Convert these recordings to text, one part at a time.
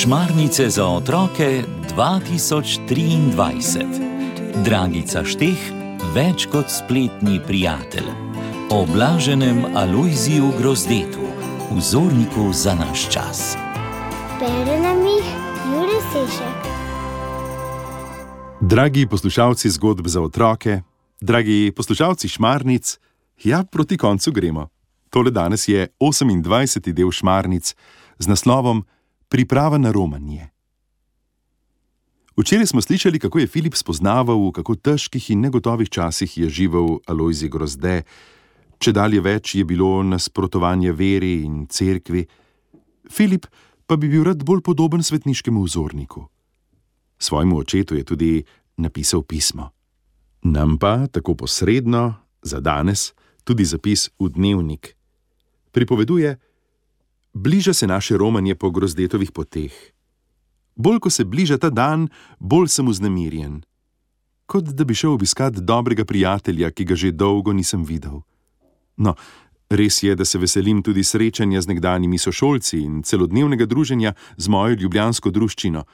Šmarnice za otroke 2023. Dragica Šteh, več kot spletni prijatelj. O blaženem Alojziju Grozdetu, vzorniku za naš čas. Bere nam jih Jure Sešek. Dragi poslušalci zgodb za otroke, dragi poslušalci šmarnic, ja, proti koncu gremo. Tole danes je 28. del šmarnic z naslovom Priprava na romanje. Včeraj smo slišali, kako je Filip spoznaval, v kako težkih in negotovih časih je živel Alojzi Grozde, če dalje več je bilo nasprotovanje veri in cerkvi. Filip pa bi bil rad bolj podoben svetniškemu vzorniku. Svojemu očetu je tudi napisal pismo. Nam pa tako posredno, za danes, tudi zapis v dnevnik. Pripoveduje, bliža se naše romanje po grozdetovih poteh. Bolj ko se bliža ta dan, bolj sem vznemirjen. Kot da bi šel obiskat dobrega prijatelja, ki ga že dolgo nisem videl. No, res je, da se veselim tudi srečanja z nekdanjimi sošolci in celodnevnega druženja z mojo ljubljansko druščino.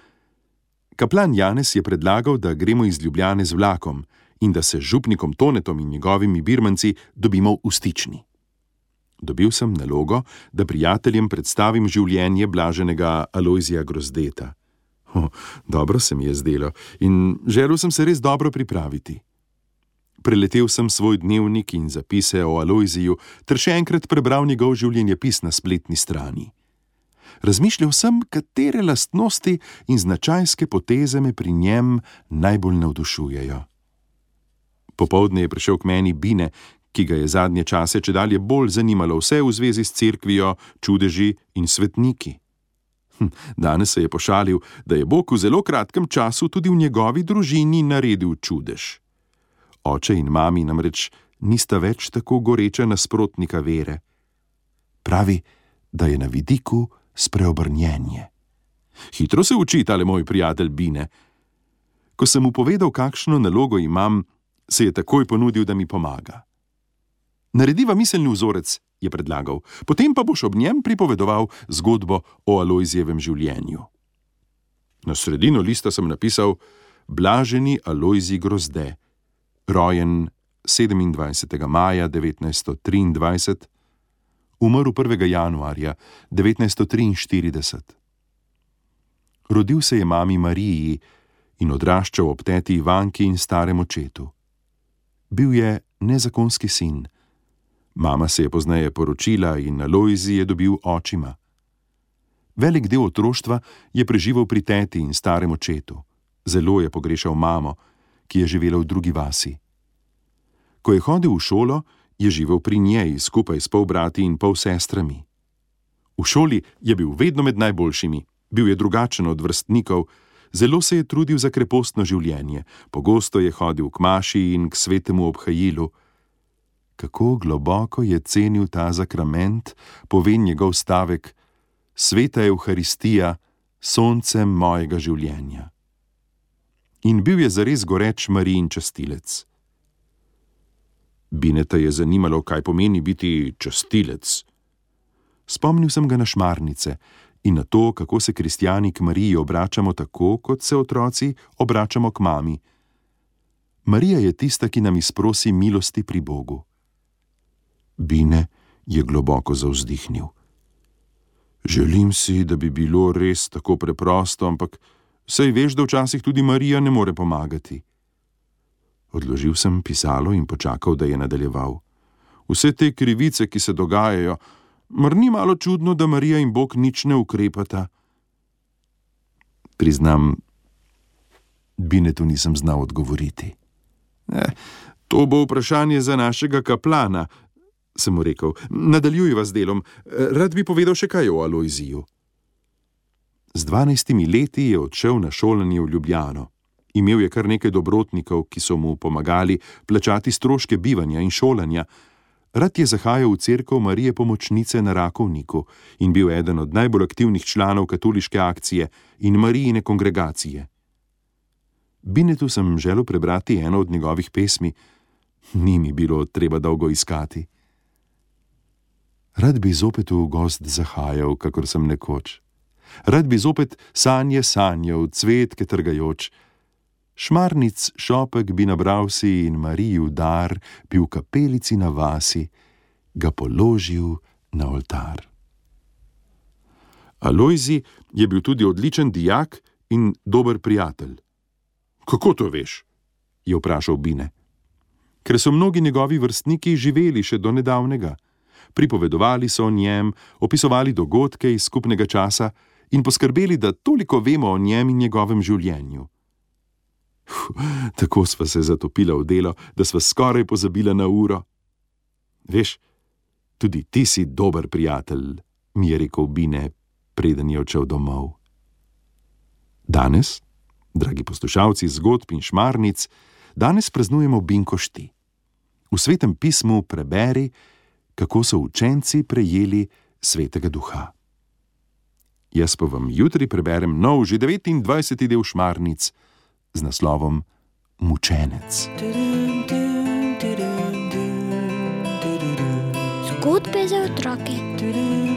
Kaplan Janes je predlagal, da gremo iz Ljubljane z vlakom in da se z župnikom Tonetom in njegovimi birmanci dobimo v stični. Dobil sem nalogo, da prijateljem predstavim življenje blaženega Alojzija Grozdeta. Oh, dobro se mi je zdelo in želel sem se res dobro pripraviti. Preletel sem svoj dnevnik in zapise o Alojziju, ter še enkrat prebral njegov življenjepis na spletni strani. Razmišljal sem, katere lastnosti in značajske poteze me pri njem najbolj navdušujejo. Popovdne je prišel k meni Bine, ki ga je zadnje čase če dalje bolj zanimalo vse v zvezi s cerkvijo, čudeži in svetniki. Hm, danes se je pošalil, da je Bog v zelo kratkem času tudi v njegovi družini naredil čudež. Oče in mami namreč nista več tako goreča nasprotnika vere. Pravi, da je na vidiku spreobrnjenje. Hitro se uči tale moj prijatelj Bine. Ko sem mu povedal, kakšno nalogo imam, se je takoj ponudil, da mi pomaga. Narediva miselni vzorec, je predlagal, potem pa boš ob njem pripovedoval zgodbo o Alojzijevem življenju. Na sredino lista sem napisal: Blaženi Alojzi Grozde, rojen 27. maja 1923, umrl 1. januarja 1943. Rodil se je mami Mariji in odraščal ob teti Ivanki in starem očetu. Bil je nezakonski sin. Mama se je pozneje poročila in Alojzi je dobil očima. Velik del otroštva je preživel pri teti in starem očetu. Zelo je pogrešal mamo, ki je živela v drugi vasi. Ko je hodil v šolo, je živel pri njej skupaj s polbrati in pol sestrami. V šoli je bil vedno med najboljšimi, bil je drugačen od vrstnikov, zelo se je trudil za krepostno življenje, pogosto je hodil k maši in k svetemu obhajilu. Kako globoko je cenil ta zakrament, pove njegov stavek: Sveta Euharistija, soncem mojega življenja. In bil je zares goreč Marijin častilec. Bineta je zanimalo, kaj pomeni biti častilec. Spomnil sem ga na šmarnice in na to, kako se kristijani k Mariji obračamo tako, kot se otroci obračamo k mami. Marija je tista, ki nam izprosi milosti pri Bogu. Bine je globoko zauzdihnil. Želim si, da bi bilo res tako preprosto, ampak sej veš, da včasih tudi Marija ne more pomagati. Odložil sem pisalo in počakal, da je nadaljeval. Vse te krivice, ki se dogajajo, mar ni malo čudno, da Marija in Bog nič ne ukrepata? Priznam, Binetu nisem znal odgovoriti. Eh, to bo vprašanje za našega kaplana, sem mu rekel. Nadaljujva z delom, rad bi povedal še kaj o Alojziju. Z dvanajstimi leti je odšel na šolanje v Ljubljano. Imel je kar nekaj dobrotnikov, ki so mu pomagali plačati stroške bivanja in šolanja. Rad je zahajal v cerkev Marije Pomočnice na Rakovniku in bil eden od najbolj aktivnih članov katoliške akcije in Marijine kongregacije. Binetu sem želel prebrati eno od njegovih pesmi, ni mi bilo treba dolgo iskati. Rad bi zopet v gost zahajal, kakor sem nekoč. Rad bi zopet sanje sanjal, cvetke trgajoč. Šmarnic šopek bi nabral si in Mariju dar, bi v kapelici na vasi ga položil na oltar. Alojzi je bil tudi odličen dijak in dober prijatelj. Kako to veš? je vprašal Bine. Ker so mnogi njegovi vrstniki živeli še do nedavnega. Pripovedovali so o njem, opisovali dogodke iz skupnega časa in poskrbeli, da toliko vemo o njem in njegovem življenju. Uf, tako sva se zatopila v delo, da sva skoraj pozabila na uro. Veš, tudi ti si dober prijatelj, mi je rekel Bine, preden je odšel domov. Danes, dragi poslušalci zgodb in šmarnic, danes praznujemo Binkošti. V svetem pismu preberi, kako so učenci prejeli svetega duha. Jaz pa vam jutri preberem nov, že 29. del šmarnic z naslovom Mučenec. Zgodbe za otroke.